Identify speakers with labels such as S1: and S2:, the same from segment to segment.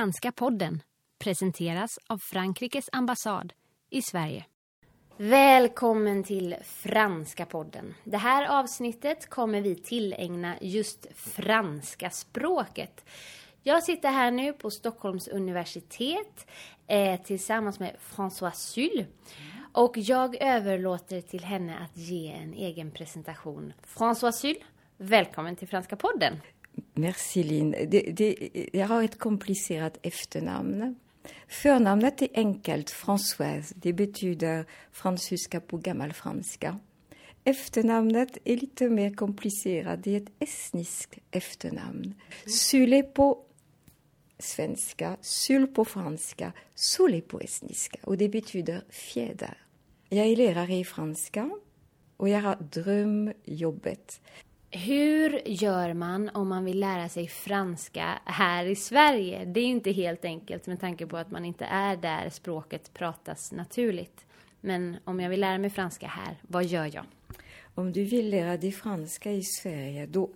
S1: Franska podden presenteras av Frankrikes ambassad i Sverige. Välkommen till Franska podden. Det här avsnittet kommer vi tillägna just franska språket. Jag sitter här nu på Stockholms universitet eh, tillsammans med François Syl. Och jag överlåter till henne att ge en egen presentation. François Syl, välkommen till Franska podden.
S2: Merci Linn. Det, det, jag har ett komplicerat efternamn. Förnamnet är enkelt, Françoise. Det betyder fransyska på gammalfranska. Efternamnet är lite mer komplicerat. Det är ett estniskt efternamn. Sule på svenska, sul på franska, sole på estniska. Och det betyder fjäder. Jag är lärare i franska och jag har drömjobbet.
S1: Hur gör man om man vill lära sig franska här i Sverige? Det är ju inte helt enkelt med tanke på att man inte är där språket pratas naturligt. Men om jag vill lära mig franska här, vad gör jag?
S2: Om du vill lära dig franska i Sverige, då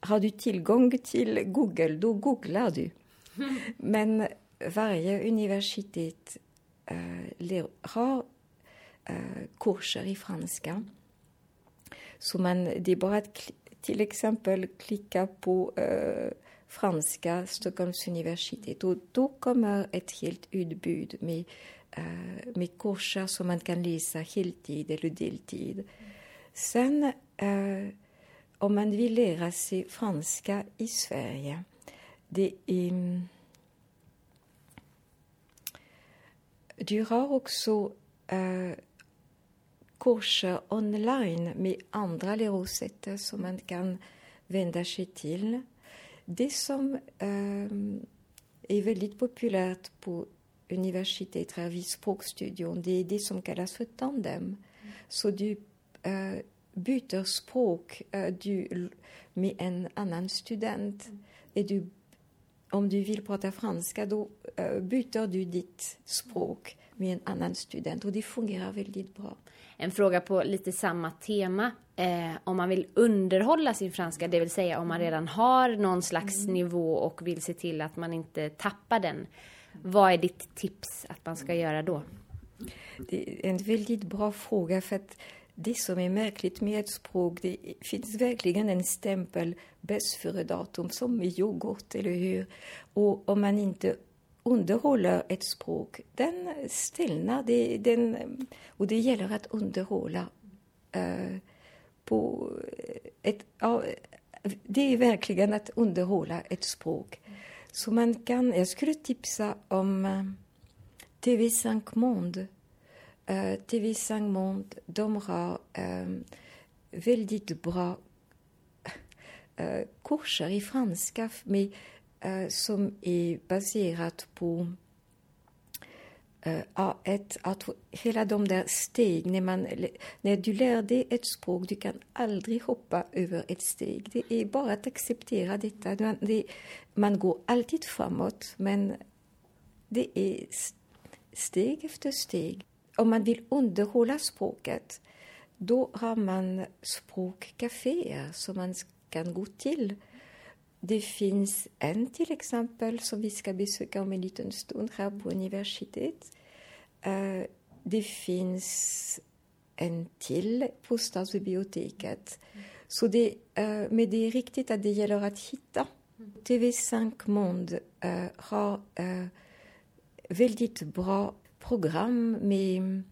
S2: har du tillgång till Google, då googlar du. Men varje universitet uh, har uh, kurser i franska. Så man, det är bara att till exempel klicka på eh, franska Stockholms universitet och då kommer ett helt utbud med, eh, med kurser som man kan läsa heltid eller deltid. Sen eh, om man vill lära sig franska i Sverige det är... Du har också eh, kurser online med andra lärosäten som man kan vända sig till. Det som uh, är väldigt populärt på universitetet här vid språkstudion, det är det som kallas för tandem. Mm. Så du uh, byter språk du, med en annan student. Mm. Är du om du vill prata franska då uh, byter du ditt språk med en annan student och det fungerar väldigt bra.
S1: En fråga på lite samma tema. Eh, om man vill underhålla sin franska, det vill säga om man redan har någon slags mm. nivå och vill se till att man inte tappar den. Vad är ditt tips att man ska göra då?
S2: Det är en väldigt bra fråga för att det som är märkligt med ett språk, det finns verkligen en stämpel bäst före datum som med yoghurt, eller hur? Och om man inte underhåller ett språk, den stelnar. Det, den, och det gäller att underhålla eh, på ett... Ja, det är verkligen att underhålla ett språk. Så man kan, jag skulle tipsa om eh, TV5 Monde Uh, TV5 Monde, de har um, väldigt bra uh, kurser i franska med, Eh, som är baserat på eh, A1, att hela de där steg, när, man, när du lär dig ett språk, du kan aldrig hoppa över ett steg. Det är bara att acceptera detta. Man, det, man går alltid framåt, men det är steg efter steg om man vill underhålla språket, då har man språkcaféer som man kan gå till. Det finns en till exempel som vi ska besöka om en liten stund här på universitetet. Eh, det finns en till på stadsbiblioteket. Så det, eh, men det är riktigt att det gäller att hitta. TV5 Monde eh, har väldigt bra program med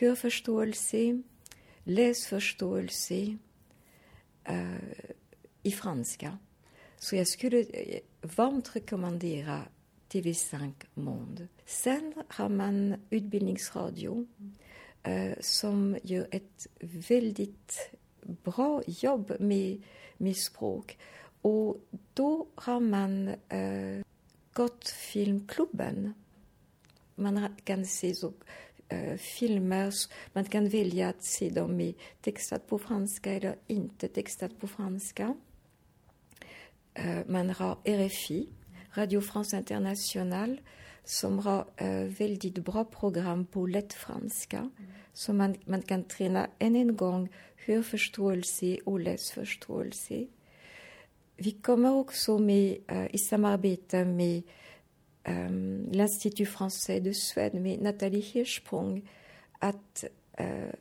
S2: hörförståelse, läsförståelse i franska. Så jag skulle eh, varmt rekommendera TV5 Monde. Sen har man Utbildningsradio eh, som gör ett väldigt bra jobb med, med språk. Och då har man eh, Gott Filmklubben man kan se så, eh, filmer, man kan välja att se dem i textat på franska eller inte textat på franska. Euh, man har RFI, Radio France International, euh, som har uh, väldigt bra program på lätt franska. Så man, man kan träna än en gång hörförståelse och läsförståelse. Vi kommer också med, eh, i samarbete med um, l'Institut français de Suède med Nathalie Hirschsprung att uh,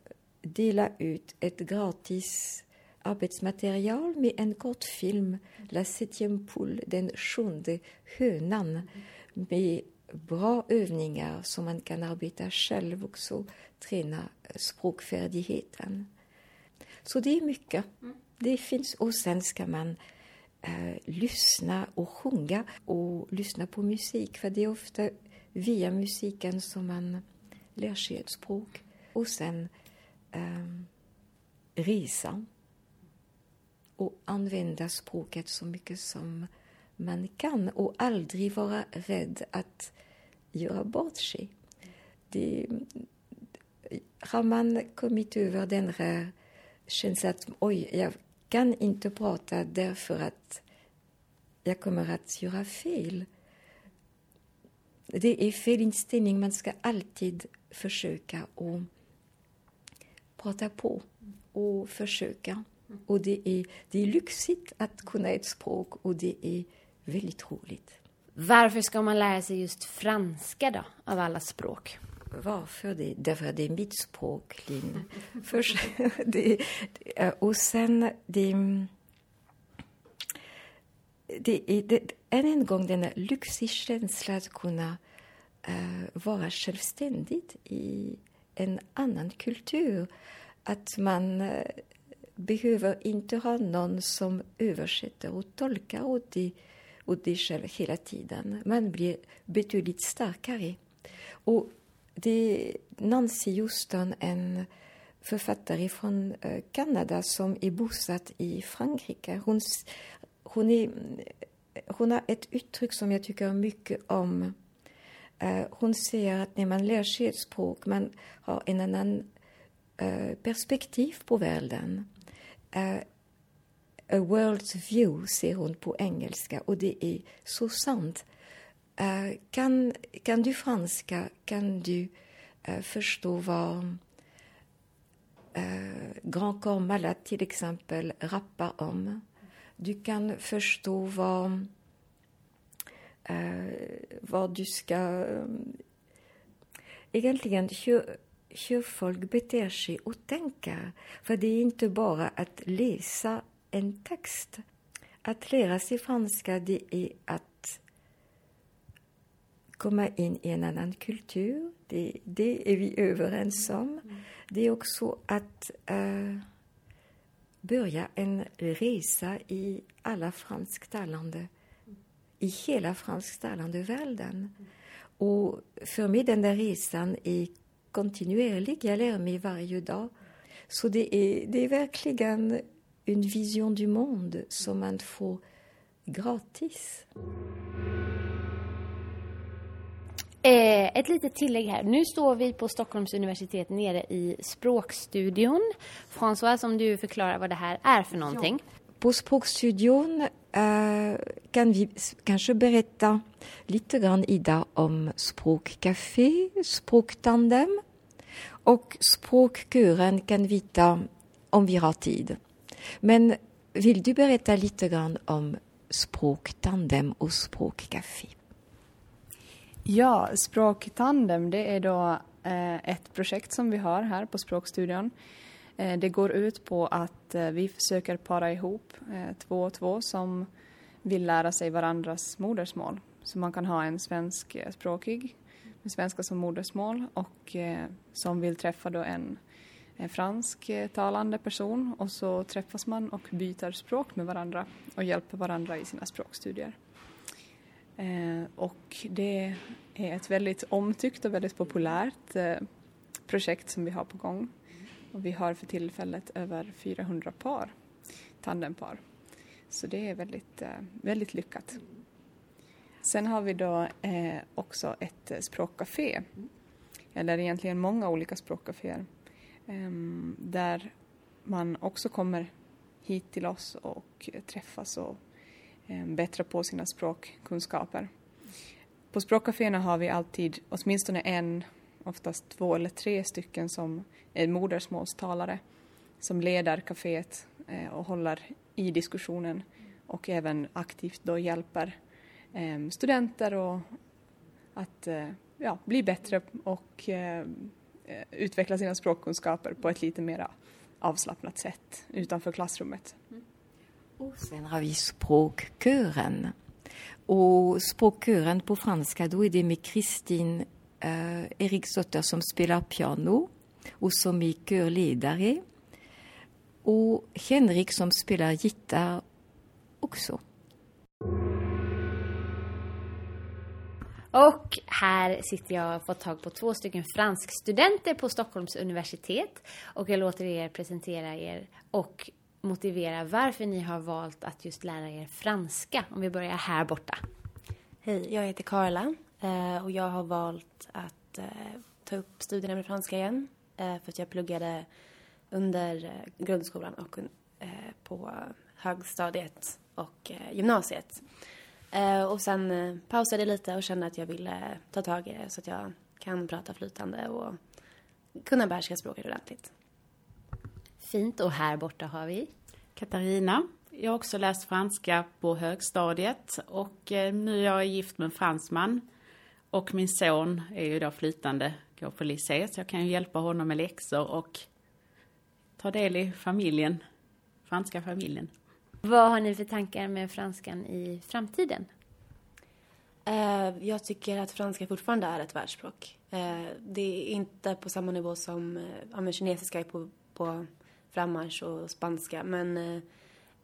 S2: dela ut ett gratis arbetsmaterial med en kortfilm, La septième poule, den sjunde hönan, med bra övningar som man kan arbeta själv också, träna språkfärdigheten. Så det är mycket. Det finns, och sen ska man eh, lyssna och sjunga och lyssna på musik, för det är ofta via musiken som man lär sig ett språk. Och sen eh, resa och använda språket så mycket som man kan och aldrig vara rädd att göra bort sig. Det, har man kommit över den här känslan att oj, jag kan inte prata därför att jag kommer att göra fel. Det är fel inställning. Man ska alltid försöka att prata på och försöka. Och det är, det är lyxigt att kunna ett språk och det är väldigt roligt.
S1: Varför ska man lära sig just franska då, av alla språk?
S2: Varför det? Därför att det är mitt språk, Linn. Först, det, och sen, det, det är det, än en gång denna lyxig känsla att kunna uh, vara självständig i en annan kultur. Att man uh, behöver inte ha någon som översätter och tolkar åt dig åt dig själv hela tiden. Man blir betydligt starkare. Och det är Nancy Houston, en författare från eh, Kanada som är bosatt i Frankrike. Hon, hon, är, hon har ett uttryck som jag tycker mycket om. Eh, hon säger att när man lär sig ett språk man har en annan eh, perspektiv på världen. Eh, A world's view, säger hon på engelska, och det är så sant. Uh, kan, kan du franska kan du uh, förstå vad uh, Grand Corps Malade till exempel rappar om. Du kan förstå vad, vad du ska... Egentligen hur, hur folk beter sig och tänker. För det är inte bara att läsa en text. Att lära sig franska det är att komma in i en annan kultur. Det, det är vi överens om. Det är också att uh, börja en resa i alla fransktalande, i hela fransktalande världen. Och för mig den där resan är kontinuerlig. Jag lär mig varje dag. Så det är, det är verkligen en vision du monde som man får gratis.
S1: Eh, ett litet tillägg här. Nu står vi på Stockholms universitet nere i språkstudion. François, om du förklarar vad det här är för någonting. Ja.
S2: På språkstudion eh, kan vi kanske berätta lite grann idag om språkcafé, språktandem och språkkören kan vi ta om vi har tid. Men vill du berätta lite grann om Språktandem och Språkcafé?
S3: Ja, Språktandem det är då eh, ett projekt som vi har här på Språkstudion. Eh, det går ut på att eh, vi försöker para ihop två och två som vill lära sig varandras modersmål. Så man kan ha en svenskspråkig språkig svenska som modersmål och eh, som vill träffa då en en fransktalande eh, person och så träffas man och byter språk med varandra och hjälper varandra i sina språkstudier. Eh, och det är ett väldigt omtyckt och väldigt populärt eh, projekt som vi har på gång. Och vi har för tillfället över 400 par, tandempar. Så det är väldigt, eh, väldigt lyckat. Sen har vi då eh, också ett eh, språkcafé, eller egentligen många olika språkcaféer eh, där man också kommer hit till oss och träffas och eh, bättra på sina språkkunskaper. På språkcaféerna har vi alltid åtminstone en, oftast två eller tre stycken som är modersmålstalare som leder kaféet eh, och håller i diskussionen och även aktivt då hjälper eh, studenter och att eh, ja, bli bättre och eh, eh utveckla sina språkkunskaper på ett lite mer avslappnat sätt utanför klassrummet. Mm.
S2: Och sen har vi språkkören. Och språkkören på franska, då är det med Kristin eh, Eriksdotter som spelar piano och som är körledare. Och Henrik som spelar gitarr också.
S1: Och här sitter jag och fått tag på två stycken franskstudenter på Stockholms universitet. Och jag låter er presentera er och motivera varför ni har valt att just lära er franska. Om vi börjar här borta.
S4: Hej, jag heter Karla eh, och jag har valt att eh, ta upp studierna med franska igen. Eh, för att jag pluggade under grundskolan och på högstadiet och gymnasiet. Och sen pausade jag lite och kände att jag ville ta tag i det så att jag kan prata flytande och kunna behärska språket ordentligt.
S1: Fint. Och här borta har vi?
S5: Katarina. Jag har också läst franska på högstadiet och eh, nu är jag gift med en fransman. Och min son är ju då flytande, går på lycée, så jag kan ju hjälpa honom med läxor och ta del i familjen, franska familjen.
S1: Vad har ni för tankar med franskan i framtiden?
S4: Eh, jag tycker att franska fortfarande är ett världsspråk. Eh, det är inte på samma nivå som ja, kinesiska är på, på frammarsch och spanska. Men eh,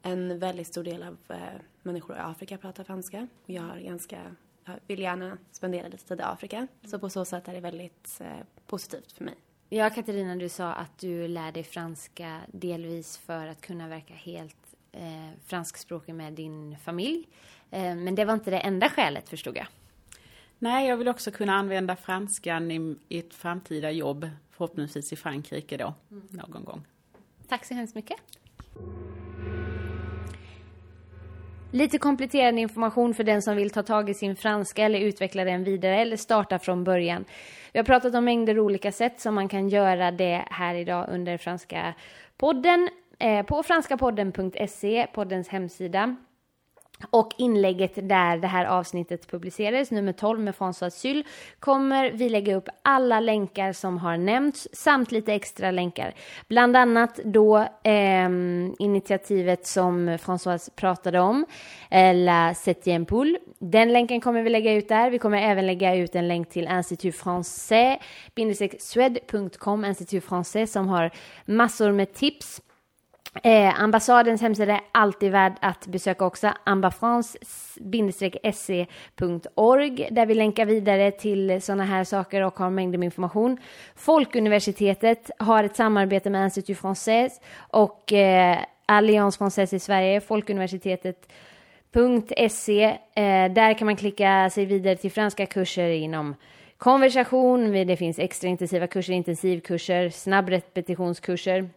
S4: en väldigt stor del av eh, människor i Afrika pratar franska. Jag har ganska, jag vill gärna spendera lite tid i Afrika. Så på så sätt är det väldigt eh, positivt för mig.
S1: Ja, Katarina, du sa att du lär dig franska delvis för att kunna verka helt eh, franskspråkig med din familj. Eh, men det var inte det enda skälet, förstod jag.
S5: Nej, jag vill också kunna använda franskan i, i ett framtida jobb, förhoppningsvis i Frankrike då, mm. någon gång.
S1: Tack så hemskt mycket. Lite kompletterande information för den som vill ta tag i sin franska eller utveckla den vidare eller starta från början. Vi har pratat om mängder olika sätt som man kan göra det här idag under Franska podden. Eh, på franskapodden.se, poddens hemsida. Och inlägget där det här avsnittet publicerades, nummer 12 med François Syl, kommer vi lägga upp alla länkar som har nämnts samt lite extra länkar. Bland annat då eh, initiativet som François pratade om, eh, La Septième Poule. Den länken kommer vi lägga ut där. Vi kommer även lägga ut en länk till Institut Français, sued.com, Institut Français som har massor med tips Eh, ambassadens hemsida är alltid värd att besöka också, ambafrance-se.org där vi länkar vidare till sådana här saker och har mängder med information. Folkuniversitetet har ett samarbete med Institut Français och eh, Alliance Française i Sverige, Folkuniversitetet.se. Eh, där kan man klicka sig vidare till franska kurser inom konversation, det finns extra intensiva kurser, intensivkurser, snabbrepetitionskurser.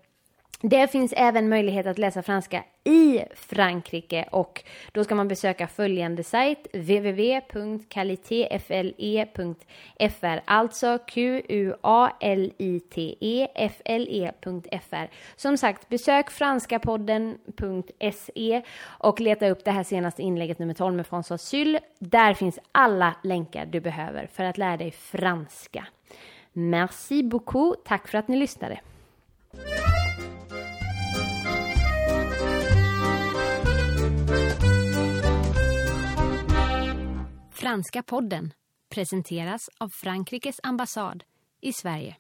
S1: Det finns även möjlighet att läsa franska i Frankrike och då ska man besöka följande sajt www.qualitefle.fr alltså Q-U-A-L-I-T-E-F-L-E.fr Som sagt, besök franskapodden.se och leta upp det här senaste inlägget nummer 12 med François Syl. Där finns alla länkar du behöver för att lära dig franska. Merci beaucoup. Tack för att ni lyssnade. Franska podden presenteras av Frankrikes ambassad i Sverige.